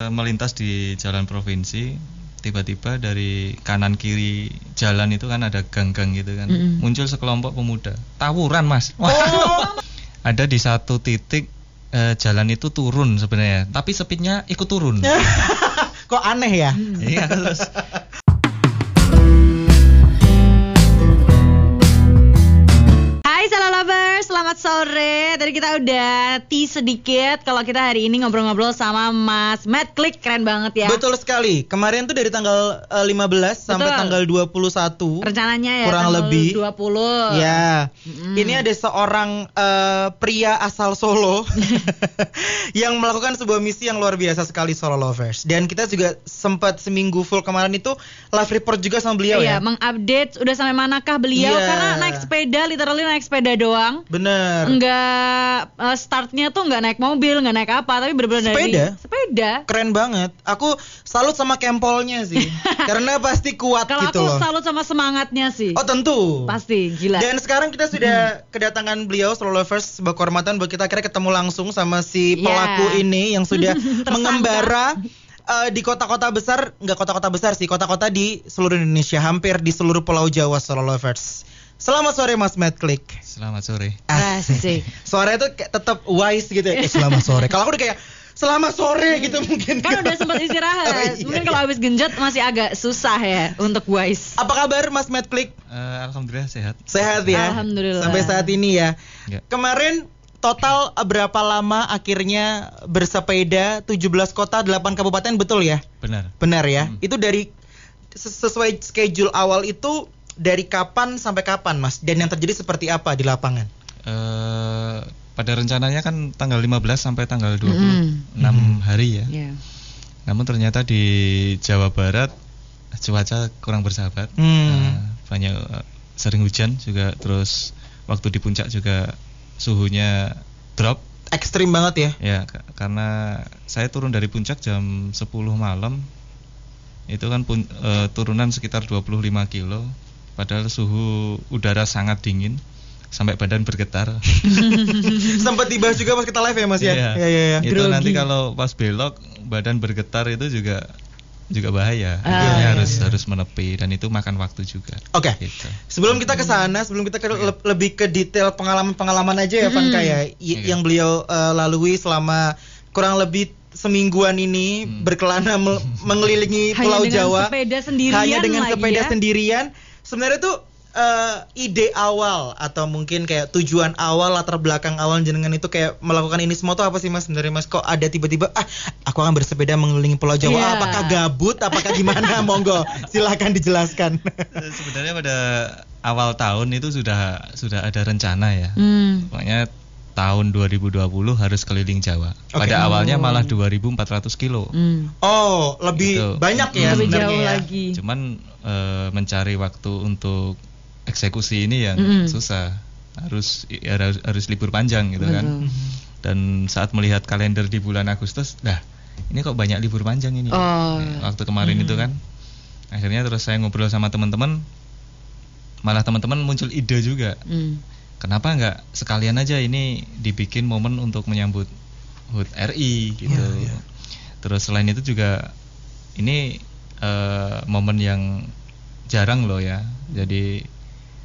melintas di jalan provinsi tiba-tiba dari kanan kiri jalan itu kan ada gang-gang gitu kan Mm-mm. muncul sekelompok pemuda tawuran mas Oh. ada di satu titik eh, jalan itu turun sebenarnya tapi speednya ikut turun Kok aneh ya? iya terus selamat sore. Tadi kita udah tease sedikit kalau kita hari ini ngobrol-ngobrol sama Mas Matt Click, keren banget ya. Betul sekali. Kemarin tuh dari tanggal eh, 15 sampai Betul. tanggal 21. Rencananya ya Kurang lebih. 20. Ya, Mm-mm. ini ada seorang eh, pria asal Solo yang melakukan sebuah misi yang luar biasa sekali Solo Lovers. Dan kita juga sempat seminggu full kemarin itu live report juga sama beliau Iya, ya. mengupdate udah sampai manakah beliau Iya. karena naik sepeda, literally naik sepeda doang. Bener. Enggak eh, startnya tuh enggak naik mobil, enggak naik apa, tapi bener-bener dari Sepeda? sepeda. Keren banget. Aku salut sama kempolnya sih. Karena pasti kuat Kalau gitu aku loh. salut sama semangatnya sih. Oh tentu. Pasti gila. Dan sekarang kita sudah kedatangan beliau Solo Lovers sebuah kehormatan buat kita akhirnya ketemu langsung sama si Ya. pelaku ini yang sudah mengembara eh, di kota-kota besar, nggak kota-kota besar sih, kota-kota di seluruh Indonesia, hampir di seluruh pulau Jawa Solo Lovers. Selamat sore Mas Matt Click. selamat sore Ah. Suaranya tuh kayak tetap wise gitu ya. Eh, selamat sore. Kalau aku udah kayak selamat sore gitu mungkin. Kan udah sempat istirahat. Oh, iya, Mungkin iya. kalau habis genjot masih agak susah ya untuk wise. Apa kabar Mas Matt Click? Eh, alhamdulillah sehat Sehat ya. Alhamdulillah. Sampai saat ini ya. Ya. Kemarin total berapa lama akhirnya bersepeda 17 kota 8 kabupaten betul ya? benar Benar ya? Hmm. Itu dari ses- sesuai schedule awal itu dari kapan sampai kapan Mas? Dan yang terjadi seperti apa di lapangan? Eh, pada rencananya kan tanggal 15 sampai tanggal 26 Mm. hari ya Iya. Namun ternyata di Jawa Barat cuaca kurang bersahabat. Hmm. Nah, banyak eh, sering hujan juga terus waktu di puncak juga suhunya drop Ekstrim banget ya. ya ka- karena saya turun dari puncak jam 10 malam. Itu kan pun, eh, turunan sekitar 25 kilo padahal suhu udara sangat dingin sampai badan bergetar. Sempat dibahas juga pas kita live ya Mas ya? Iya. Iya iya iya. Itu Grogi. nanti kalau pas belok badan bergetar itu juga juga bahaya. Ah, Akhirnya iya, harus iya. harus menepi dan itu makan waktu juga. Oke. Gitu. Sebelum kita ke sana, sebelum kita ke le- lebih ke detail pengalaman-pengalaman aja ya, Vanka ya, y- Iya. yang beliau eh, lalui selama kurang lebih semingguan ini Hmm. berkelana mengelilingi Hanya Pulau dengan Jawa sepeda sendirian hanya dengan lagi sepeda ya. sendirian. Sebenarnya tuh eh, ide awal atau mungkin kayak tujuan awal latar belakang awal jenengan itu kayak melakukan ini semua tuh apa sih Mas sebenarnya Mas kok ada tiba-tiba ah aku akan bersepeda mengelilingi Pulau Jawa Iya. apakah gabut apakah gimana monggo silakan dijelaskan Eh, Sebenarnya pada awal tahun itu sudah sudah ada rencana ya. Hmm. Pokoknya tahun 2020 harus keliling Jawa. Oke. Pada awalnya Oh. malah 2.400 kilo. Hmm. Oh, lebih Gitu. banyak ya Lebih jauh ya. lagi. Cuman eh, mencari waktu untuk eksekusi ini yang Mm-mm. susah. Harus ya, harus, harus libur panjang gitu kan. Betul. Dan saat melihat kalender di bulan Agustus, dah ini kok banyak libur panjang ini. Oh. Nah, Waktu kemarin itu kan, akhirnya terus saya ngobrol sama teman-teman, malah teman-teman muncul ide juga. Hmm. Kenapa nggak sekalian aja ini dibikin momen untuk menyambut HUT RI gitu. Iya, iya. Terus selain itu juga ini eh, momen yang jarang loh ya. Jadi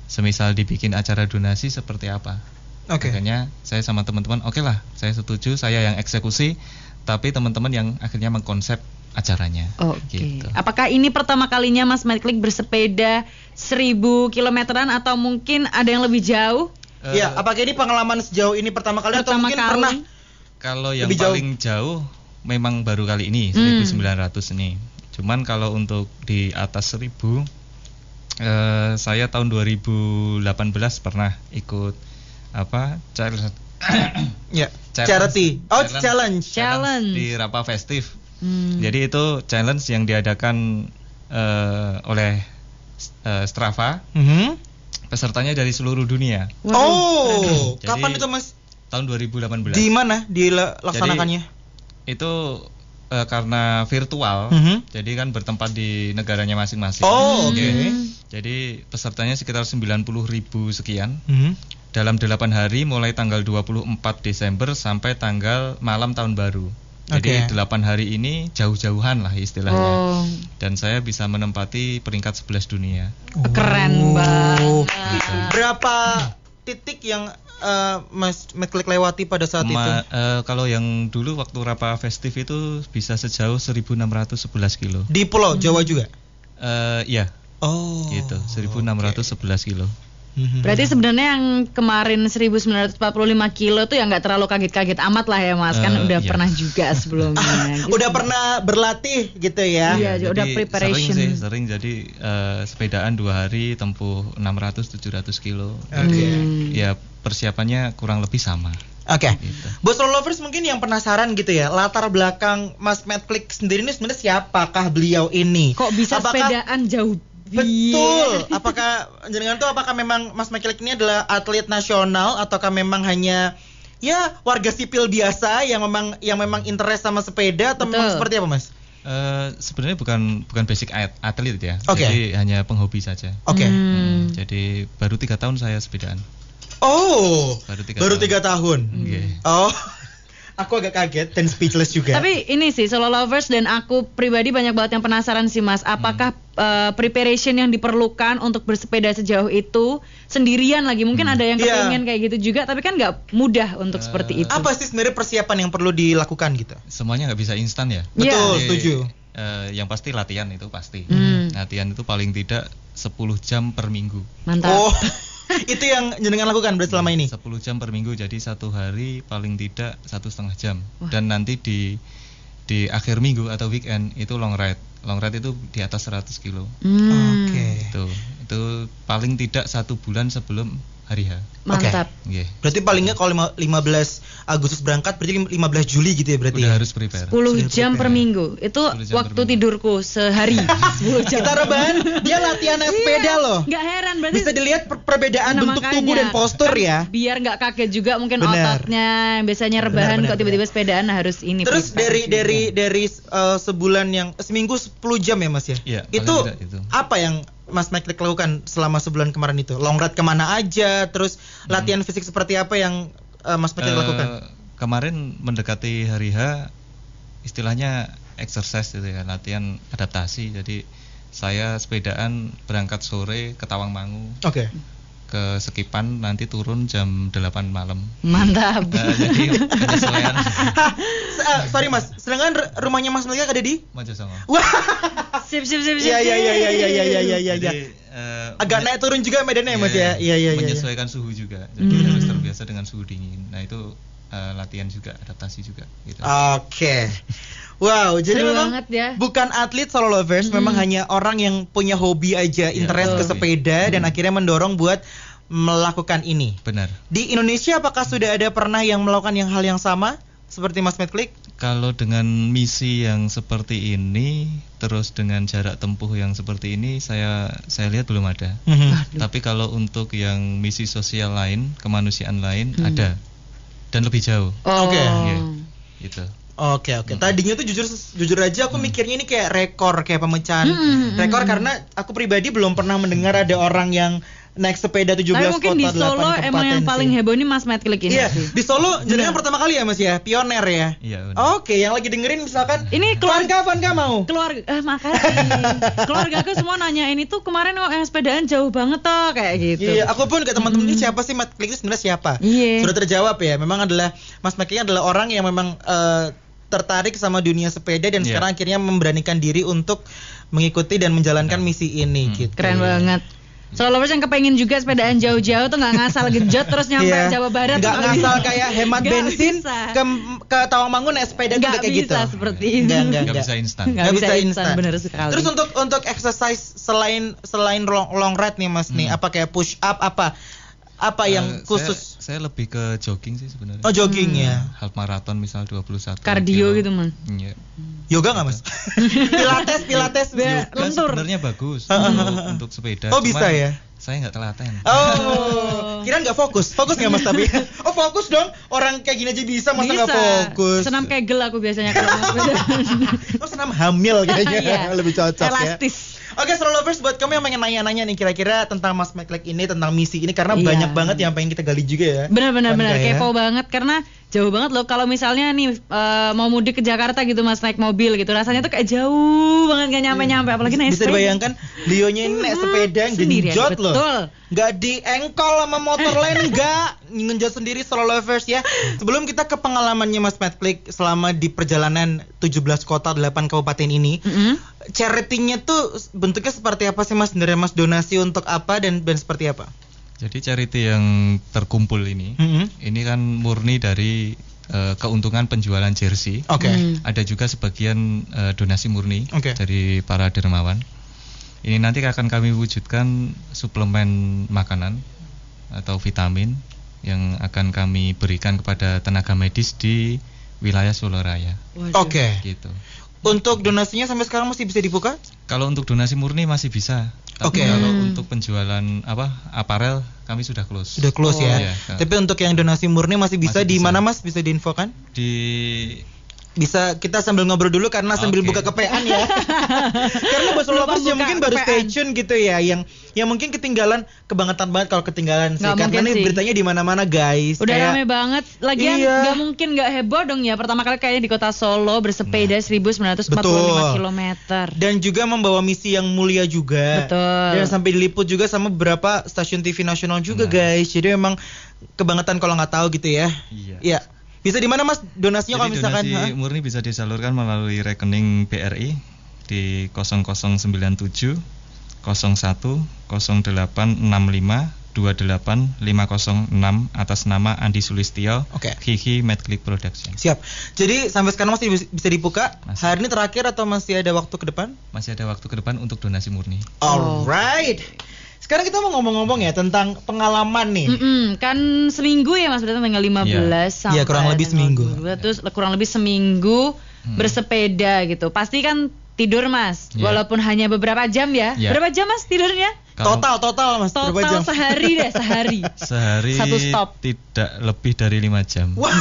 semisal dibikin acara donasi seperti apa? Oke. Makanya saya sama teman-teman, oke lah, saya setuju, saya yang eksekusi, tapi teman-teman yang akhirnya mengkonsep acaranya. Oke. Gitu. Apakah ini pertama kalinya Mas Maiklik bersepeda 1000 kilometeran atau mungkin ada yang lebih jauh? Eh, Iya, apakah ini pengalaman sejauh ini pertama kali atau Pertama mungkin kali. pernah? Kalau yang Lebih jauh. paling jauh memang baru kali ini Hmm. 1900 ini. Cuman kalau untuk di atas 1000 eh, saya tahun 2018 pernah ikut apa? challenge Ya, Challenge. charity. Oh, Challenge. challenge. Challenge. di Rapa Festive. Hmm. Jadi itu challenge yang diadakan eh, oleh eh, Strava. Mhm. Pesertanya dari seluruh dunia. Oh, Jadi- kapan itu Mas? Tahun 2018. Di mana dilaksanakannya? itu eh, karena virtual, Mhm. jadi kan bertempat di negaranya masing-masing. Oh, oke. Hmm. Jadi pesertanya sekitar 90 ribu sekian Mhm. dalam 8 hari mulai tanggal 24 Desember sampai tanggal malam tahun baru. Jadi Oke. 8 hari ini jauh-jauhan lah istilahnya. Oh, Dan saya bisa menempati peringkat 11 dunia. keren Oh. banget. Berapa titik yang eh, Mas McClick lewati pada saat itu? Ma- eh, kalau yang dulu waktu Rapa Festif itu bisa sejauh 1611 kilo. Di Pulau Jawa juga. Eh ya, Oh. gitu. 1611 kilo. Mhm. Berarti sebenarnya yang kemarin 1945 kilo tuh ya nggak terlalu kaget-kaget amat lah ya Mas, kan Eh, udah iya. pernah juga sebelumnya. gitu. udah pernah berlatih gitu ya? Iya, Ya, udah jadi preparation. Sering sih, sering jadi eh, sepedaan dua hari tempuh 600-700 kilo. Oke. Jadi, Hmm. ya persiapannya kurang lebih sama. Oke. Gitu. Bos Roll Lovers mungkin yang penasaran gitu ya, latar belakang Mas Matt Click sendiri ini sebenarnya siapakah beliau ini? Kok bisa Apakah- sepedaan jauh? Betul. Apakah jenengan tuh apakah memang Mas Click ini adalah atlet nasional ataukah memang hanya ya warga sipil biasa yang memang yang memang interest sama sepeda atau memang Betul. seperti apa Mas? Eh, sebenarnya bukan bukan basic at- atlet ya, Oke. jadi hanya penghobi saja. Oke. Hmm. Hmm, jadi baru tiga tahun saya sepedaan. Oh, Baru tiga baru tahun. tiga tahun. Oke. Oh, aku agak kaget dan speechless juga. Tapi ini sih solo lovers dan aku pribadi banyak banget yang penasaran sih Mas, apakah eh, preparation yang diperlukan untuk bersepeda sejauh itu sendirian lagi? Mungkin ada yang Iya. kepengen kayak gitu juga, tapi kan nggak mudah untuk Eh, seperti itu. apa sih sebenarnya persiapan yang perlu dilakukan gitu? Semuanya nggak bisa instan ya. Iya. Betul, Jadi, setuju. eh, yang pasti latihan itu pasti. Hmm. Latihan itu paling tidak 10 jam per minggu. Mantap. Oh, itu yang jenengan lakukan berarti selama ini. 10 jam per minggu jadi satu hari paling tidak satu setengah jam Wah. dan nanti di di akhir minggu atau weekend itu long ride. Long ride itu di atas 100 kilo. Hmm, Oke. itu itu paling tidak satu bulan sebelum hari H Mantap. Nggih. Berarti paling nggak kalau lima- 15 Agustus berangkat berarti 15 Juli gitu ya berarti. udah ya? harus prepare 10 Sudah jam per prepare. minggu. Itu 10 jam waktu per minggu. tidurku sehari. 10 jam. Kita rebahan, dia latihan naik sepeda Iya, loh. Nggak heran berarti Bisa dilihat per- perbedaan Nah, bentuk makanya. tubuh dan postur Kan ya. Biar nggak kaget juga mungkin Benar. ototnya yang biasanya rebahan benar, kok tiba-tiba sepedaan harus ini. Terus prepare dari dari dari uh, sebulan yang seminggu 10 jam ya Mas ya? Iya, paling Itu itu. apa yang Mas Mike lakukan selama sebulan kemarin itu? Long ride ke mana aja? Terus latihan fisik seperti apa yang uh, Mas Mike Hmm. Eh, lakukan? kemarin mendekati hari H istilahnya exercise gitu ya latihan adaptasi jadi saya sepedaan berangkat sore ke Tawangmangu Oke ke Sekipan nanti turun jam 8 malam. Mantap. Uh, jadi penyesuaian. uh, eh, sorry Mas, sedangkan rumahnya Mas Melga ada di Mojosongo. Wah. sip sip sip sip. Iya iya iya iya iya iya iya ya Jadi, uh, agak naik turun juga medannya ya Mas ya. Iya iya iya. iya, iya. Menyesuaikan ya. suhu juga. Jadi hmm. harus terbiasa dengan suhu dingin. Nah, itu uh, latihan juga, adaptasi juga gitu. Oke. Okay. Wow, jadi Seru memang banget ya. bukan atlet solo lovers, Hmm. memang hanya orang yang punya hobi aja, Iya, interest ke betul. sepeda dan Hmm. akhirnya mendorong buat melakukan ini. benar Di Indonesia apakah sudah ada pernah yang melakukan yang hal yang sama seperti Mas Medklik? Kalau dengan misi yang seperti ini, terus dengan jarak tempuh yang seperti ini, saya saya lihat belum ada. Tapi kalau untuk yang misi sosial lain, kemanusiaan lain Hmm. ada dan lebih jauh, Oh. Oke. Iya. gitu. Oke oke. Tadinya tuh jujur jujur aja aku mikirnya ini kayak rekor kayak pemecahan Hmm, hmm, rekor hmm. karena aku pribadi belum pernah mendengar ada orang yang naik sepeda 17 Tapi mungkin di kota, 8 Solo emang yang paling sih. heboh ini Mas Matt Klik ini. Iya, sih. di Solo Benar. pertama kali ya Mas ya, pioner ya. Iya. Oke, yang lagi dengerin misalkan Ini keluar- Vanka Vanka mau. keluarga eh makasih keluarga aku semua nanya ini tuh kemarin kok yang sepedaan jauh banget toh kayak gitu Iya, aku pun ke teman-teman ini siapa sih Matt Klik itu sebenarnya siapa? Iya. Sudah terjawab ya. Memang adalah Mas Matt Klik adalah orang yang memang eh, tertarik sama dunia sepeda dan Iya. sekarang akhirnya memberanikan diri untuk mengikuti dan menjalankan misi ini Hmm. gitu. keren banget Solo lovers yang kepengen juga sepedaan jauh-jauh tuh nggak ngasal genjot terus nyampe Iya. Jawa Barat Nggak ngasal kayak hemat Nggak bensin bisa. ke ke Tawangmangu naik sepeda tuh Nggak nggak kayak bisa gitu. seperti itu. Nggak, nggak, Nggak nggak. bisa instan. Nggak Nggak bisa bisa instan, bener sekali. Terus untuk untuk exercise selain selain long, long ride nih Mas nih, Hmm. apa kayak push up apa apa yang Eh, khusus? Saya, saya lebih ke jogging sih sebenarnya. Oh jogging ya. Half marathon misal 21 Kardio kilo. gitu, Man. Iya. Yoga nggak Mas? pilates pilates. Yoga lentur. sebenarnya bagus untuk, untuk sepeda. Oh, cuman bisa ya? Saya nggak telaten. Oh, kira nggak fokus, fokus nggak mas tapi? Oh fokus dong, orang kayak gini aja bisa, masa nggak fokus? Senam kegel aku biasanya kalau. Oh senam hamil kayaknya, Iya. lebih cocok ya. Oke, Stroll Lovers buat kamu yang pengen nanya-nanya nih kira-kira tentang Mas McLeod ini, tentang misi ini karena Iya. banyak banget yang pengen kita gali juga ya. Benar benar benar Kak, ya? kepo banget karena jauh banget loh. Kalau misalnya nih eh, mau mudik ke Jakarta gitu mas naik mobil gitu, rasanya tuh kayak jauh banget nggak nyampe-nyampe. Apalagi naik Bisa sepeda. dibayangkan Lionya ini naik Hmm, sepeda genjot loh. betul. Nggak diengkol sama motor lain enggak. Ngenjot sendiri solo lovers ya. Sebelum kita ke pengalamannya Mas Matt Click selama di perjalanan 17 kota 8 kabupaten ini, Mm-mm. charity-nya tuh bentuknya seperti apa sih Mas? Dari Mas donasi untuk apa dan dan seperti apa? Jadi charity yang terkumpul ini, Mhm. ini kan murni dari eh, keuntungan penjualan jersey. Oke. Hmm. Ada juga sebagian eh, donasi murni Oke. dari para dermawan. Ini nanti akan kami wujudkan suplemen makanan atau vitamin yang akan kami berikan kepada tenaga medis di wilayah Solo Raya. Oke. Gitu. Untuk donasinya sampai sekarang masih bisa dibuka? Kalau untuk donasi murni masih bisa. Oke. kalau Hmm. untuk penjualan apa aparel kami sudah close. Sudah close Oh. ya. Iya, Kak. Tapi untuk yang donasi murni masih bisa Masih di bisa. mana Mas? Bisa diinfokan? Di Bisa kita sambil ngobrol dulu karena sambil Oke. buka kepean ya. karena bos Lupa lovers ya mungkin baru stay tune gitu ya yang yang mungkin ketinggalan kebangetan banget kalau ketinggalan sih Nggak karena ini sih. beritanya di mana-mana guys. Udah Kayak- rame banget. Lagian Iya. nggak mungkin nggak heboh dong ya. Pertama kali kayaknya di kota Solo bersepeda 1945 Betul. km. dan juga membawa misi yang mulia juga. Betul. Dan sampai diliput juga sama beberapa stasiun TV nasional juga Nah. guys. Jadi memang kebangetan kalau nggak tahu gitu ya. Iya. Iya. Bisa di mana Mas donasinya kalau misalkan donasi ha? murni bisa disalurkan melalui rekening BRI di 0097 01 0865 28 506 atas nama Andi Sulistyo Oke. Hihi Medclick Production. Siap. Jadi sampai sekarang masih bis- bisa dibuka. Masih. Hari ini terakhir atau masih ada waktu ke depan? Masih ada waktu ke depan untuk donasi murni. Alright. Sekarang kita mau ngomong-ngomong ya tentang pengalaman nih. Mm-mm, kan seminggu ya Mas berarti tanggal 15 Iya. sampai Iya, kurang lebih seminggu. 22, terus kurang lebih seminggu Hmm. bersepeda gitu. Pasti kan tidur Mas, Iya. walaupun hanya beberapa jam ya. Iya. Berapa jam Mas tidurnya? Kalau Total total Mas berapa Total jam? sehari deh, sehari. sehari Satu stop. tidak lebih dari lima jam. Wah.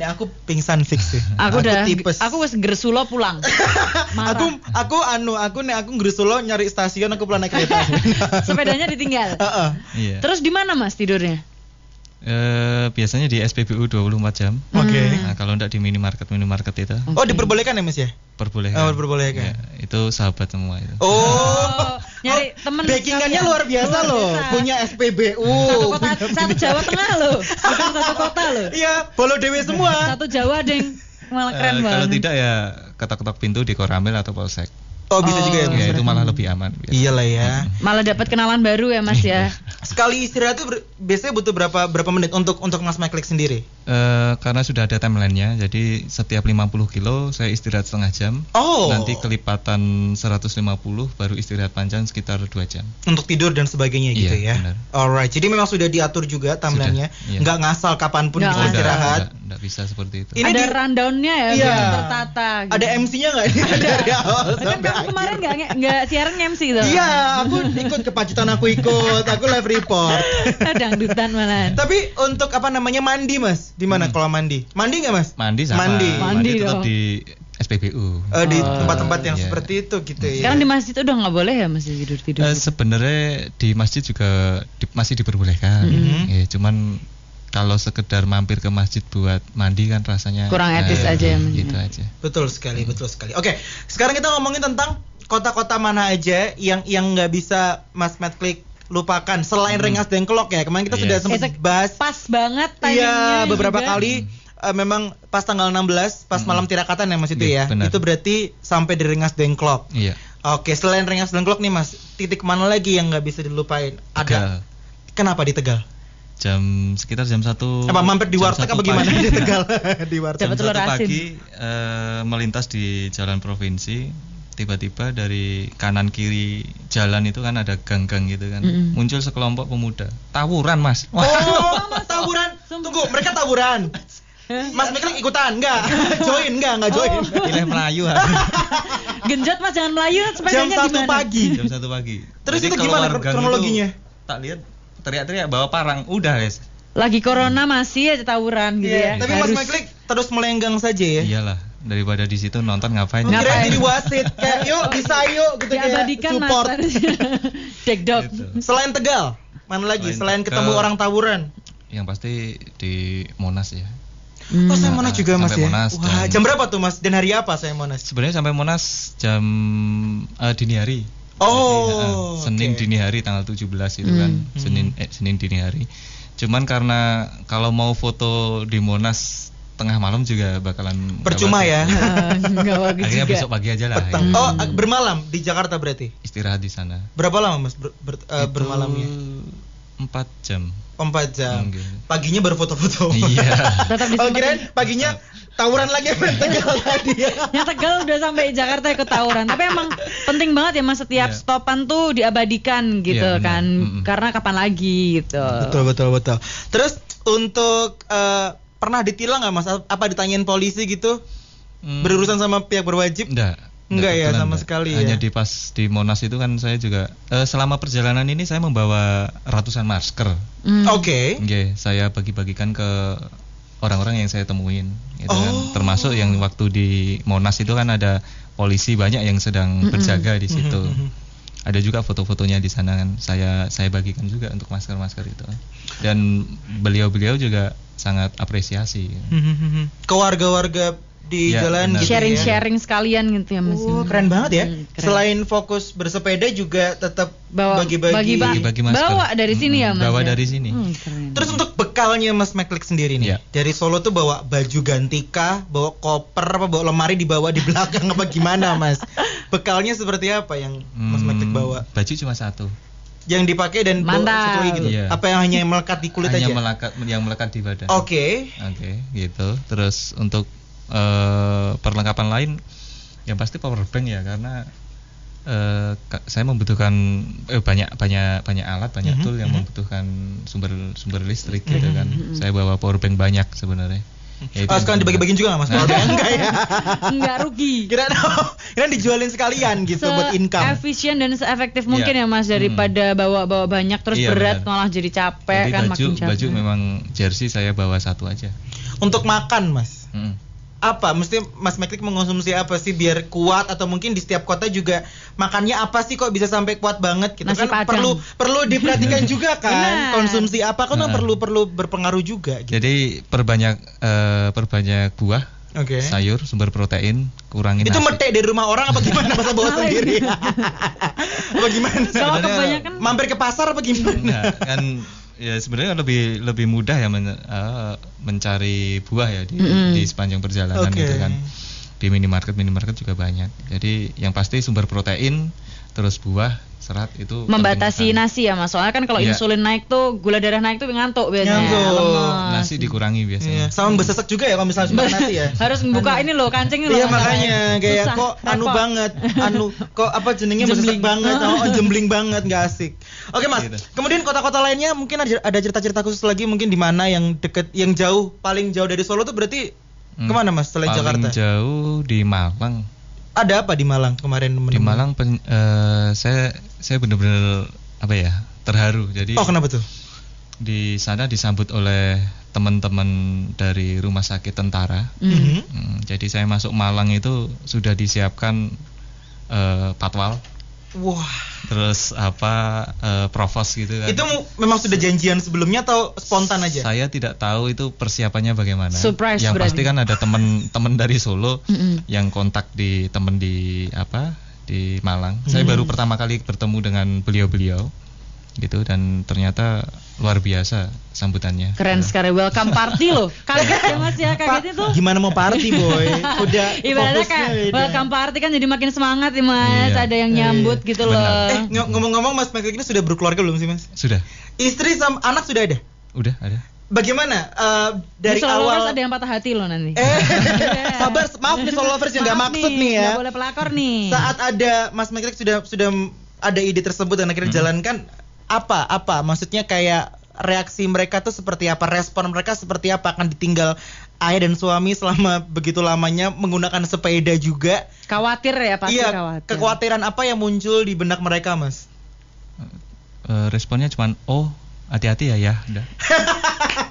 Nih aku pingsan fix sih. Aku udah tipes. aku wes gersulo pulang. Aku aku anu aku nih aku nggerusulo nyari stasiun aku pulang naik kereta. sepedanya ditinggal. Heeh. Iya. Terus di mana Mas tidurnya? Eh, biasanya di SPBU 24 jam. Oke. Hmm. Nah, kalau enggak di minimarket minimarket itu Oh diperbolehkan ya Mas ya? perbolehkan. Oh, diperbolehkan. Ya, itu sahabat semua itu. Oh, Oh, nyari Oh, temen Backingannya luar biasa Luar loh, biasa. punya SPBU. Satu kota, satu Jawa Tengah loh, bukan satu kota loh. Iya, bolo dewe semua. Satu Jawa deng, malah keren Eh, banget. kalau tidak ya ketok-ketok pintu di Koramil atau Polsek. Oh, bisa juga ya, Oh. Mas. Ya itu malah lebih aman. biasanya. Iyalah ya. Malah dapat kenalan baru ya Mas ya. Sekali istirahat tuh ber- biasanya butuh berapa berapa menit untuk untuk Mas Mike sendiri? Eh, karena sudah ada timelinenya, jadi setiap 50 kilo saya istirahat setengah jam. Oh. Nanti kelipatan 150 baru istirahat panjang sekitar 2 jam. untuk tidur dan sebagainya gitu Iya, ya. benar. Alright, jadi memang sudah diatur juga timelinenya, iya. nggak ngasal kapan pun Nggak bisa istirahat. Enggak, enggak bisa seperti itu. Ini ada di- rundownnya ya, Iya. tertata. Gitu. Ada MC-nya nggak ini dari awal Kan sampai kamu akhir? kemarin nggak nggak siaran MC gitu. Iya, aku ikut kepacitan aku ikut, aku live report. Dangdutan malah. Tapi untuk apa namanya mandi mas, di mana Hmm. kalau mandi? Mandi nggak mas? Mandi sama. Mandi. Mandi tetap dong. di SPBU. Eh, di Oh. tempat-tempat yang Iya. seperti itu gitu ya. Sekarang di masjid udah nggak boleh ya masih tidur tidur. Eh, sebenarnya di masjid juga di- masih diperbolehkan. Mhm. Ya, cuman kalau sekedar mampir ke masjid buat mandi kan rasanya Kurang etis eh, aja ya, gitu aja. Betul sekali, betul sekali. Oke, sekarang kita ngomongin tentang kota-kota mana aja yang yang nggak bisa Mas Matt Klik lupakan selain Hmm. Rengas Dengklok ya. Kemarin kita Iya. sudah sempat bahas pas banget Iya, beberapa juga. kali eh, memang pas tanggal 16 pas Hmm. malam tirakatan ya Mas itu Iya, ya. benar. Itu berarti sampai di Rengas Dengklok. Iya. Oke, selain Rengas Dengklok nih Mas, titik mana lagi yang nggak bisa dilupain? Ada. Tegal. Kenapa di Tegal? Jam sekitar jam satu. Apa mampir di jam warteg satu apa gimana pagi. di Tegal? di warteg. Jam satu pagi eh, melintas di jalan provinsi tiba-tiba dari kanan kiri jalan itu kan ada gang-gang gitu kan Mm-mm. muncul sekelompok pemuda tawuran mas Oh, tawuran. Tunggu, mereka tawuran. Mas Miklik ikutan? Enggak. join enggak? Enggak join. Oh. pilih Melayu ah. Genjot mas jangan melayu Jam sepedanya satu gimana? pagi. jam satu pagi Terus Jadi itu gimana kronologinya? itu, tak lihat teriak-teriak bawa parang udah guys Lagi corona masih aja tawuran gitu Iya, ya. Tapi Mas Harus. Miklik terus melenggang saja ya. iyalah daripada di situ nonton ngapain Kira Ngapain? jadi wasit kayak yuk bisa yuk gitu kayak diabadikan mas support. harusnya. Dekdok. Gitu. Selain Tegal, mana lagi? Selain Selain ketemu Tegal. orang tawuran. yang pasti di Monas ya Oh, saya Monas juga Mas Sampai ya. Monas Wah, dan- jam berapa tuh Mas? Dan hari apa saya Monas? Sebenarnya sampai Monas jam eh, dini hari. Oh, Jadi, eh, Senin oke. dini hari tanggal 17 itu Hmm. kan. Senin eh, Senin dini hari. Cuman karena kalau mau foto di Monas tengah malam juga bakalan Percuma ya. Ah, nggak bagus Akhirnya juga. besok pagi aja lah. Petang. ya. Oh, bermalam di Jakarta berarti. Istirahat di sana. Berapa lama Mas ber, ber- eh, Itu bermalamnya? Empat jam. Empat jam. Paginya baru foto-foto. Iya. Tetap Oh, disempetin. kirain paginya tawuran lagi sama yang Tegal tadi ya. Yang Tegal udah sampai Jakarta ikut tawuran. Tapi emang penting banget ya mas setiap Iya. stopan tuh diabadikan gitu Iya, benar. kan. Mm-mm. Karena kapan lagi gitu. Betul betul betul. Terus untuk eh, pernah ditilang nggak mas? Apa ditanyain polisi gitu? Hmm, Berurusan sama pihak berwajib? Enggak. Enggak ya, sama enggak. sekali Hanya ya. di pas di Monas itu kan saya juga eh, selama perjalanan ini saya membawa ratusan masker. Hmm. Oke. Oke, saya bagi-bagikan ke orang-orang yang saya temuin gitu kan. Oh. Termasuk yang waktu di Monas itu kan ada polisi banyak yang sedang berjaga di situ. Mhm, mhm. Ada juga foto-fotonya di sana kan. Saya saya bagikan juga untuk masker-masker itu. Dan beliau-beliau juga sangat apresiasi. Ke warga-warga di Ya, jalan gitu ya. Sharing-sharing sekalian gitu ya mas. Oh, keren banget ya. Hmm, keren. Selain fokus bersepeda juga tetap bawa bagi-bagi. bagi- Bagi-bagi masker. bawa dari sini ya Mm-mm, mas. bawa ya? dari sini. Hmm, keren. Terus untuk bekalnya Mas McClick sendiri nih, Iya. dari Solo tuh bawa baju ganti kah, bawa koper apa bawa lemari dibawa di belakang apa gimana Mas? Bekalnya seperti apa yang Mas Hmm, McClick bawa? Baju cuma satu. Yang dipakai dan satu lagi gitu. Iya. Apa yang hanya melekat di kulit Hanya aja? melekat yang melekat di badan. Oke. Oke, gitu. Terus untuk eh, perlengkapan lain, yang pasti power bank ya, karena eh, ka- saya membutuhkan eh, banyak banyak banyak alat, banyak Mhm, tool yang mhm. membutuhkan sumber sumber listrik gitu kan. Saya bawa power bank banyak sebenarnya. Ya, itu Oh, sekarang yang dibagi-bagi juga nggak Mas? Power bank? Enggak ya. Enggak rugi. Kira kira dijualin sekalian gitu buat income. efisien dan seefektif mungkin Iya. ya mas daripada bawa-bawa banyak terus Iya, berat benar. malah jadi capek Jadi kan baju makin capek. baju memang jersey saya bawa satu aja. Untuk makan Mas. Mm. Apa mesti Mas McClick mengonsumsi apa sih biar kuat atau mungkin di setiap kota juga makannya apa sih kok bisa sampai kuat banget gitu Nasi kan Padang. perlu perlu diperhatikan juga kan Benar. konsumsi apa kan Nah. perlu perlu berpengaruh juga gitu. Jadi perbanyak eh, perbanyak buah, Oke. sayur, sumber protein, kurangin Itu nasi. metek dari rumah orang apa gimana masa bawa sendiri? apa gimana? Kalau Sebenarnya- kebanyakan Mampir ke pasar apa gimana? Enggak, kan ya sebenarnya lebih lebih mudah ya men- eh, mencari buah ya di, Mm-mm. di sepanjang perjalanan Oke. itu kan di minimarket minimarket juga banyak jadi yang pasti sumber protein terus buah serat itu membatasi nasi ya mas soalnya kan kalau Iya. insulin naik tuh gula darah naik tuh ngantuk biasanya Ngantuk. nasi dikurangi Iya, biasanya sama besesek juga ya kalau misalnya makan nasi ya. harus membuka ini loh kancing ini loh Iya makanya kayak kok anu banget, anu kok apa jenengnya Jembling. banget, oh, jembling banget nggak asik. Oke mas, Gitu. kemudian kota-kota lainnya mungkin ada ada cerita-cerita khusus lagi mungkin di mana yang deket, yang jauh, paling jauh dari Solo tuh berarti Hmm. ke mana mas selain paling Jakarta? jauh di Malang Ada apa di Malang kemarin? di? Malang pen- eh, saya saya benar-benar apa ya terharu jadi Oh kenapa tuh? di sana disambut oleh teman-teman dari rumah sakit tentara Hmm. Mhm. Hmm, jadi saya masuk Malang itu sudah disiapkan eh, patwal, Wah, terus apa eh, provos gitu kan. itu memang sudah janjian sebelumnya atau spontan aja? Saya tidak tahu itu persiapannya bagaimana. Surprise Yang berarti. pasti kan ada teman-teman dari Solo yang kontak di teman di apa di Malang. Saya Hmm. baru pertama kali bertemu dengan beliau-beliau gitu dan ternyata luar biasa sambutannya. keren Gitu. sekali welcome party loh kaget ya mas ya kagetnya tuh Gimana mau party boy? Udah Ibaratnya kayak beda. welcome party kan jadi makin semangat ya mas Iya. ada yang nyambut gitu loh Benar. Eh ng- ngomong-ngomong Mas Michael ini sudah berkeluarga belum sih Mas? Sudah, Istri sama anak sudah ada? udah ada. Bagaimana eh, dari Di Solo awal? ada yang patah hati loh nanti Eh, sabar, maaf nih solo lovers yang nggak maksud nih ya. nggak boleh pelakor nih Saat ada Mas Michael sudah sudah ada ide tersebut dan akhirnya Hmm. dijalankan, apa apa? Maksudnya kayak reaksi mereka tuh seperti apa? Respon mereka seperti apa? Akan ditinggal ayah dan suami selama begitu lamanya menggunakan sepeda juga? khawatir ya pasti iya, khawatir kekhawatiran apa yang muncul di benak mereka, Mas? Eh, responnya cuman oh hati-hati ya ya udah.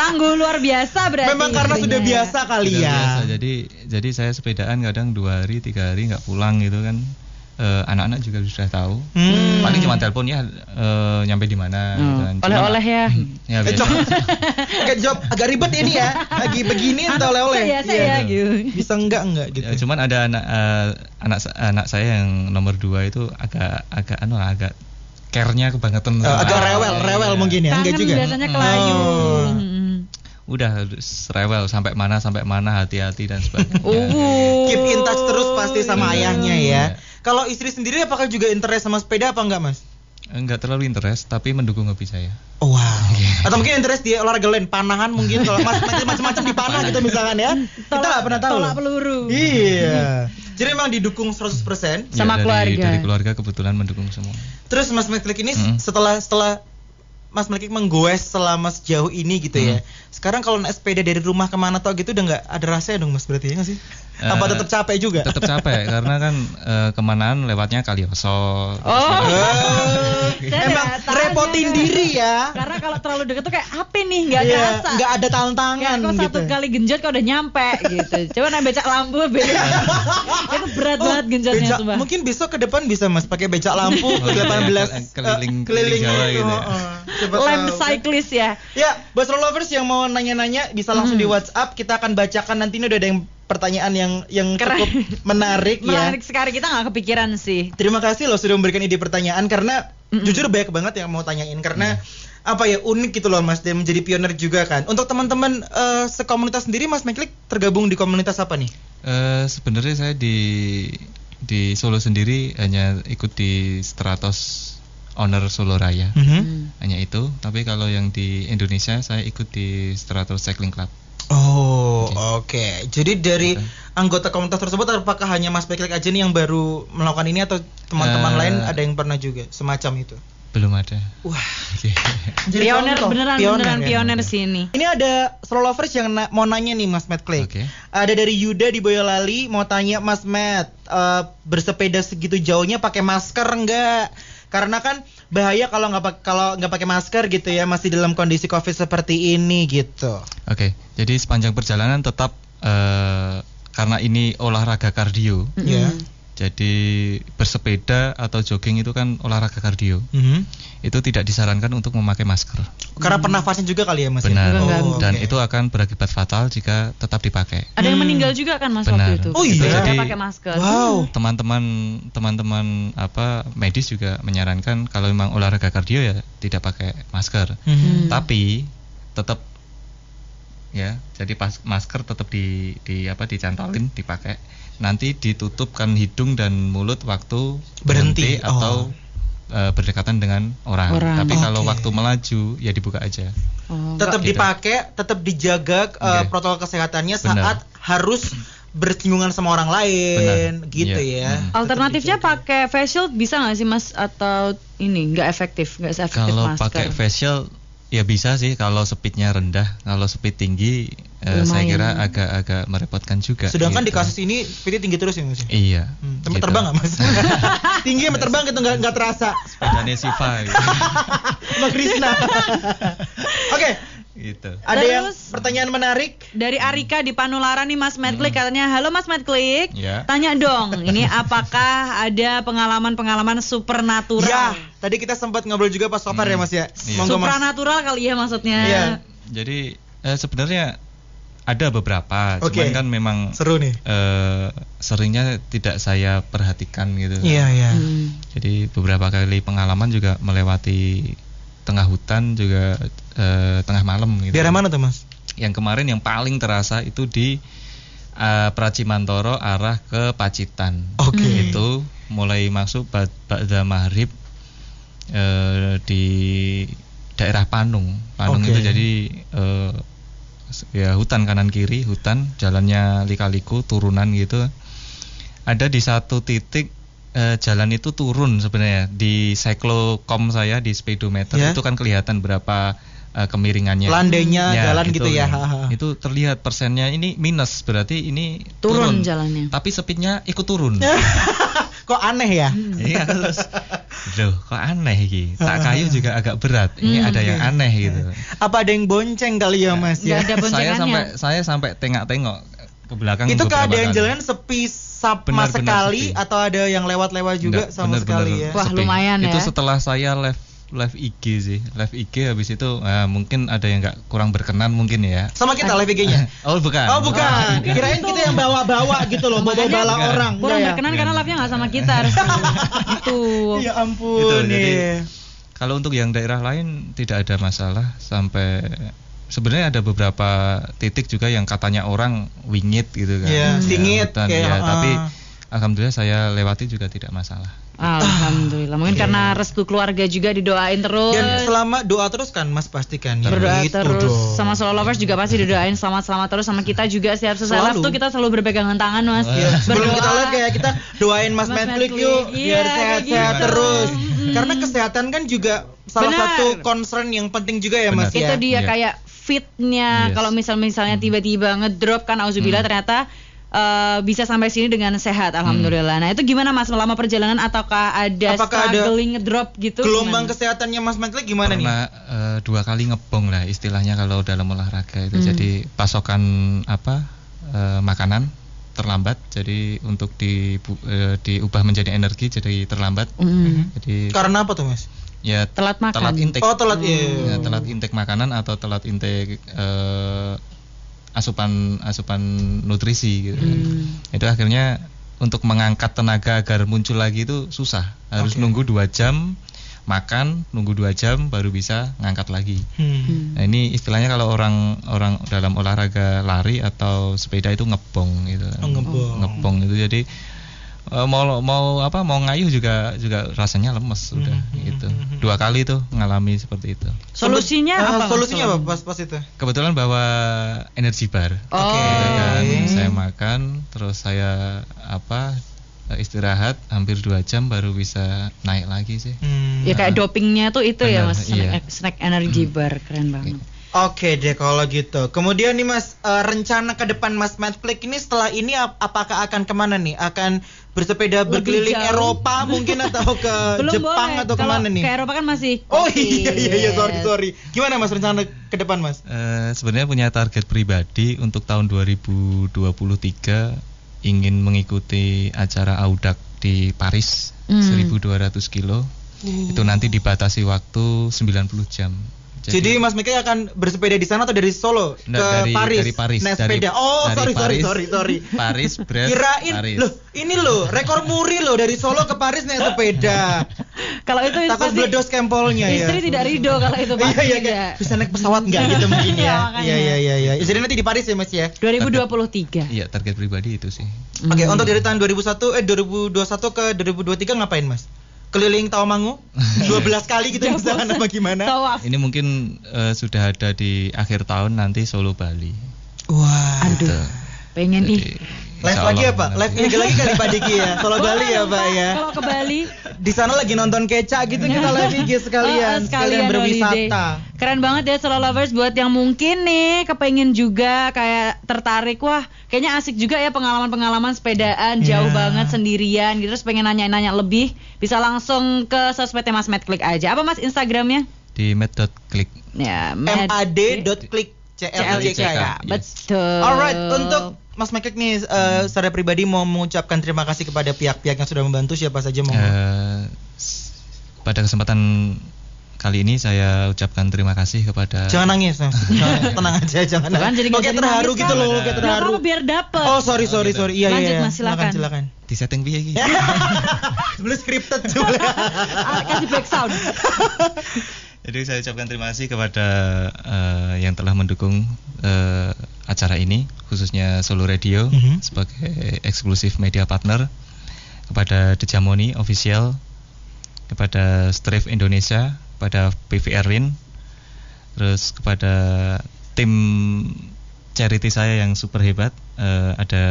tangguh luar biasa berarti Memang karena istrinya sudah ya. biasa kali Sudah ya. biasa. Jadi jadi saya sepedaan kadang dua hari tiga hari nggak pulang gitu kan. Eh, anak-anak juga sudah tahu. Hmm. Paling cuma telepon ya eh, nyampe di mana. gitu kan. Oleh-oleh ya. Ya, Eh, biasa. Cok, agak jawab agak ribet ini ya. Lagi begini entah oleh-oleh. Saya, saya Iya. gitu. Bisa enggak enggak gitu. Ya, cuman ada anak eh, anak anak saya yang nomor dua itu agak agak anu lah, agak care-nya kebangetan. Sama- agak rewel, Iya, rewel iya. mungkin ya, enggak juga. biasanya kelayu. Oh. Hmm. Udah rewel sampai mana sampai mana hati-hati dan sebagainya. Uh. Keep in touch terus pasti sama Iya. ayahnya ya. Iya. Kalau istri sendiri apakah juga interest sama sepeda apa enggak, Mas? Enggak terlalu interest tapi mendukung hobi saya. Oh, wow. Iya. Atau mungkin interest di olahraga lain, panahan mungkin kalau macam-macam di panah gitu misalkan ya. Kita nggak pernah tahu. Tolak peluru. Iya. Jadi memang didukung 100%. Sama Ya, dari, keluarga. Dari keluarga kebetulan mendukung semua. Terus Mas Meklik ini Mm. setelah setelah Mas Meklik menggoes selama sejauh ini gitu ya. Mm. Sekarang kalau naik sepeda dari rumah ke mana tau gitu udah nggak ada rasanya dong Mas berarti ya nggak sih? Apa Eh, tetap capek juga? Tetap capek karena kan eh, kemanaan lewatnya Kalioso. Oh. Eh, Saya Emang repotin kan. diri ya. Karena kalau terlalu deket tuh kayak apa nih nggak Iya, kerasa. nggak ada Kayak tantangan kok gitu. satu kali genjot kok udah nyampe gitu. Coba naik becak lampu beda. itu berat Oh, banget genjotnya becak- sumpah. Mungkin besok ke depan bisa Mas pakai becak lampu Oh, ke iya, 18 iya, eh, keliling- keliling keliling Jawa itu, gitu ya. heeh. Siapa Lem tahu kan. cyclist ya. Ya, buat Stroll lovers yang mau nanya-nanya bisa langsung Hmm. di WhatsApp. Kita akan bacakan nanti ini udah ada yang pertanyaan yang yang Keren. cukup menarik, Menarik ya. sekali kita nggak kepikiran sih. Terima kasih loh sudah memberikan ide pertanyaan karena Mm-mm. jujur banyak banget yang mau tanyain karena apa ya unik gitu loh Mas dan menjadi pionir juga kan. Untuk teman-teman eh, sekomunitas sendiri Mas Meklik tergabung di komunitas apa nih? Eh, sebenarnya saya di di Solo sendiri hanya ikut di Stratos Owner Solo Raya. Mhm. Hmm. Hanya itu, tapi kalau yang di Indonesia saya ikut di Stratos Cycling Club. Oh, oke. Jadi dari Oke. anggota komunitas tersebut apakah hanya Mas Meklik aja nih yang baru melakukan ini atau teman-teman Eh. lain ada yang pernah juga semacam itu? Belum ada. Wah, jadi Pioner contoh. beneran Pioner beneran ya. pioner sini. Ini ada slow lovers yang na- mau nanya nih Mas Matt Clay. Oke. Ada dari Yuda di Boyolali mau tanya Mas Matt eh, bersepeda segitu jauhnya pakai masker enggak? Karena kan bahaya kalau nggak kalau nggak pakai masker gitu ya masih dalam kondisi covid seperti ini gitu. Oke, jadi sepanjang perjalanan tetap eh, karena ini olahraga kardio. Ya. Jadi bersepeda atau jogging itu kan olahraga kardio. Mhm. Itu tidak disarankan untuk memakai masker. Karena pernafasnya juga kali ya Mas. ya? Benar. Mengganggu. Dan oke. itu akan berakibat fatal jika tetap dipakai. Ada yang Hmm. meninggal juga kan mas Benar. waktu itu. Oh iya? Gara-gara Jadi- pakai masker. Wow. Teman-teman teman-teman apa medis juga menyarankan kalau memang olahraga kardio ya tidak pakai masker. Mhm. Hmm. Tapi tetap ya, jadi pas masker tetap di di apa dicantolin, dipakai. Nanti ditutupkan hidung dan mulut waktu Berhenti. berhenti, atau Oh. eh, berdekatan dengan orang. Orang. Tapi kalau Oke. waktu melaju ya dibuka aja. Oh, Tetap Gitu. dipakai, tetap dijaga eh, Oke. protokol kesehatannya Benar. saat harus bersinggungan sama orang lain Benar. gitu Iya. ya. Hmm. Alternatifnya pakai face shield bisa nggak sih mas atau ini nggak efektif nggak seefektif Kalau pakai face shield ya bisa sih kalau speednya rendah. Kalau speed tinggi eh, saya kira agak-agak merepotkan juga. Sedangkan di gitu. kasus ini speednya tinggi terus ya Mas? Iya. Hmm, gitu. terbang nggak mas? Tinggi sama terbang gitu nggak nggak terasa. Sepedanya Siva gitu. Mbak Krisna. Oke, gitu. ada yang Terus- pertanyaan menarik? Dari Arika di Panulara nih Mas Medklik katanya, halo Mas Medklik, Ya. tanya dong, ini apakah ada pengalaman-pengalaman supernatural? Ya, tadi kita sempat ngobrol juga pas sopar Hmm. ya mas ya. Iya. Mas. Supranatural kali ya maksudnya. Iya. Jadi eh, sebenarnya ada beberapa, Oke. cuman kan memang Seru nih. eh, seringnya tidak saya perhatikan gitu. Iya iya. Hmm. Jadi beberapa kali pengalaman juga melewati tengah hutan juga eh, tengah malam gitu. Daerah mana tuh mas? Yang kemarin yang paling terasa itu di eh, Pracimantoro arah ke Pacitan. Oke. Itu mulai masuk bad- Ba'da Maghrib eh, di daerah Panung. Panung Oke. itu jadi s- ya hutan kanan kiri, hutan, jalannya lika-liku, turunan gitu. Ada di satu titik eh, jalan itu turun sebenarnya di cyclocom saya di speedometer Ya. itu kan kelihatan berapa eh, kemiringannya. Landainya Ya, jalan gitu, ya. Ha, ha. Itu terlihat persennya ini minus berarti ini Turun jalannya. Tapi speednya ikut turun. Kok aneh ya? Iya terus Loh kok aneh gitu Tak kayu juga agak berat Ini Hmm. ada yang aneh gitu Apa ada yang bonceng kali ya mas Nggak ya? ada Saya sampai saya sampai tengok-tengok ke belakang Itu keadaan kali. jalan sepi sama sekali sepi. atau ada yang lewat-lewat juga Enggak, sama bener-bener sekali ya? Wah, sepi. lumayan Itu ya. setelah saya live live IG sih, live IG habis itu ah, mungkin ada yang nggak kurang berkenan mungkin ya. Sama kita live IG-nya. Oh bukan. Oh bukan, bukan. kirain kita yang bawa-bawa gitu loh, bawa bala Enggak. orang. Kurang Enggak ya? berkenan karena live-nya nggak sama kita harus itu. Ya Gitu, ampun jadi nih. kalau untuk yang daerah lain tidak ada masalah sampai sebenarnya ada beberapa titik juga yang katanya orang wingit gitu kan. Iya, Ya, singit, hutan, kayak, ya, ah. tapi alhamdulillah saya lewati juga tidak masalah. Alhamdulillah. Mungkin karena restu keluarga juga didoain terus. Dan selama doa terus kan Mas pastikan ya. berdoa Gitu terus dong. sama solo lovers juga pasti didoain selamat-selamat terus sama kita juga setiap selesai live Selalu. tuh kita selalu berpegangan tangan mas Iya, Sebelum Berdoa. kita live kayak kita doain Mas Mas Medklik, yuk iya, biar kayak sehat-sehat gitu. terus. Mm-mm. Karena kesehatan kan juga salah Benar. satu concern yang penting juga ya Mas Benar. ya. itu dia Iya. kayak fitnya Yes. kalau misal misalnya tiba-tiba ngedrop kan auzubillah Hmm. ternyata eh, bisa sampai sini dengan sehat alhamdulillah nah itu gimana mas selama perjalanan ataukah ada Apakah ada struggling ngedrop gitu Gelombang gimana? kesehatannya Mas Medklik gimana nih? Pernah eh, dua kali ngebong lah istilahnya kalau dalam olahraga itu. Hmm. Jadi pasokan apa eh, makanan terlambat. Jadi untuk di eh, diubah menjadi energi jadi terlambat. Mm. Jadi Karena apa tuh Mas? Ya Telat makan. telat intake. Oh telat ya. Ya, telat intake makanan atau telat intake eh, asupan asupan nutrisi gitu. kan. Hmm. Itu akhirnya untuk mengangkat tenaga agar muncul lagi itu susah. Harus Oke. nunggu dua jam makan, nunggu dua jam baru bisa ngangkat lagi. Hmm. Hmm. Nah, ini istilahnya kalau orang orang dalam olahraga lari atau sepeda itu ngebong gitu. kan. Oh, ngebong. Ngebong itu jadi eh, mau mau apa mau ngayuh juga juga rasanya lemes udah Hmm, hmm, gitu. hmm, hmm. Dua kali tuh mengalami seperti itu. solusinya Eh, apa Mas? Solusinya apa pas-pas itu? Kebetulan bawa energi bar. oh Gitu kan. Oke. Saya makan, terus saya apa istirahat hampir dua jam baru bisa naik lagi sih. Hmm. ya kayak dopingnya tuh itu ya Benar, mas snack, iya. snack energy bar keren banget Oke deh kalau gitu. Kemudian nih Mas, eh, rencana ke depan Mas Medklik ini setelah ini ap- apakah akan ke mana nih? Akan bersepeda Lebih berkeliling jauh. Eropa mungkin atau ke belum Jepang boleh atau Kalau ke mana nih? ke Eropa kan masih Oh COVID. iya iya iya sorry sorry. Gimana Mas rencana ke depan Mas? Eh, sebenarnya punya target pribadi untuk tahun 2023 ingin mengikuti acara Audak di Paris Hmm. 1200 kilo. Itu nanti dibatasi waktu 90 jam. Jadi, Mas Mika akan bersepeda di sana atau dari Solo Nggak, ke dari- Paris? dari Paris. Naik Dari- sepeda. Oh dari sorry sorry Paris. sorry sorry. Paris, Brest, Kirain Paris. loh ini loh rekor muri loh dari Solo ke Paris naik sepeda. kalau itu Takut pasti bledos kempolnya ya. istri tidak ridho kalau itu Iya pasti iya tidak. kayak bisa naik pesawat nggak gitu mungkin Iya, ya. makanya. Iya iya iya iya. Jadi nanti di Paris ya Mas ya. 2023 Iya, target pribadi itu sih. Oke, Hmm. untuk dari tahun 2001 eh 2021 ke 2023 ngapain Mas? Keliling Tawamangu 12 kali gitu Jauh misalkan apa gimana? Tawaf. Ini mungkin eh, sudah ada di akhir tahun nanti Solo Bali. Wah. Aduh. Gitu. pengen nih Jadi, Live lagi ya Pak? Live lagi lagi kali Pak Diki ya. Solo Bali ya Pak ya. kalau ke Bali Di sana lagi nonton keca gitu kita live IG sekalian, Oh, oh, sekalian holiday. berwisata. Keren banget ya solo lovers buat yang mungkin nih kepengen juga kayak tertarik wah kayaknya asik juga ya pengalaman-pengalaman sepedaan jauh Iya. banget sendirian gitu terus pengen nanya-nanya lebih bisa langsung ke sosmednya Mas Matt klik aja apa Mas Instagramnya di med.click. ya mad.klik CLJK ya. Yes. betul Alright, untuk Mas Mekek nih eh, secara pribadi mau mengucapkan terima kasih kepada pihak-pihak yang sudah membantu siapa saja mau. Eh, s- pada kesempatan kali ini saya ucapkan terima kasih kepada Jangan nangis, tenang aja, jangan nangis. jadi kayak terharu gitu loh, kayak terharu. apa-apa biar dapet Oh, sorry, sorry, sorry. Iya, Lanjut, iya. Mas, silakan. silakan. di setting piye iki? Belum scripted juga. Ah, kasih back sound Jadi saya ucapkan terima kasih kepada eh, yang telah mendukung eh, acara ini, khususnya Solo Radio Mhm. sebagai eksklusif media partner, kepada Dejamoni Official, kepada Strive Indonesia, kepada PVR Rin, terus kepada tim charity saya yang super hebat, eh, ada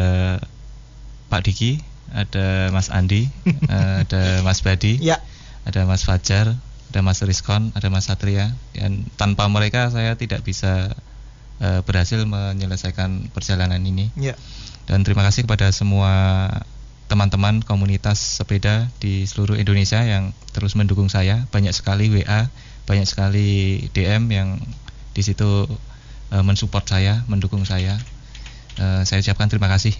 Pak Diki, ada Mas Andi, eh, ada Mas Badi ya. ada Mas Fajar, ada Mas Rizkon, ada Mas Satria, dan tanpa mereka saya tidak bisa eh, berhasil menyelesaikan perjalanan ini. Ya. Dan terima kasih kepada semua teman-teman komunitas sepeda di seluruh Indonesia yang terus mendukung saya. Banyak sekali WA, banyak sekali DM yang di situ eh, mensupport saya, mendukung saya. Eh, saya ucapkan terima kasih.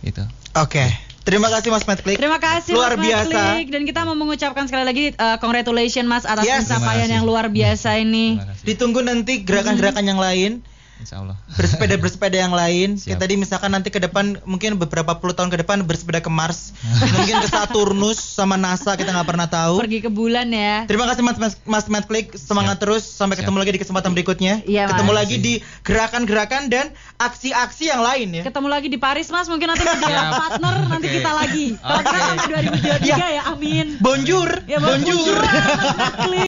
Itu. Oke. Terima kasih Mas Matt Klik. Terima kasih Luar Mas biasa. Dan kita mau mengucapkan sekali lagi uh, congratulations Mas atas Yes. pencapaian yang luar biasa ini. Ditunggu nanti gerakan-gerakan yang lain. Insya Allah. bersepeda-bersepeda yang lain. Siap. Kayak tadi misalkan nanti ke depan mungkin beberapa puluh tahun ke depan bersepeda ke Mars, mungkin ke Saturnus sama NASA kita nggak pernah tahu. Pergi ke bulan ya. Terima kasih Mas Mas, Mas Matt Klik, semangat Siap. terus sampai Siap. ketemu lagi di kesempatan berikutnya. Iya, Mas. ketemu lagi di gerakan-gerakan dan aksi-aksi yang lain ya. Ketemu lagi di Paris Mas, mungkin nanti menjadi Siap. partner nanti Oke. kita lagi. Kalau kita Oke. sampai 2023 Ya. ya, amin. Bonjour, Ya, bonjour. bonjour. Mas.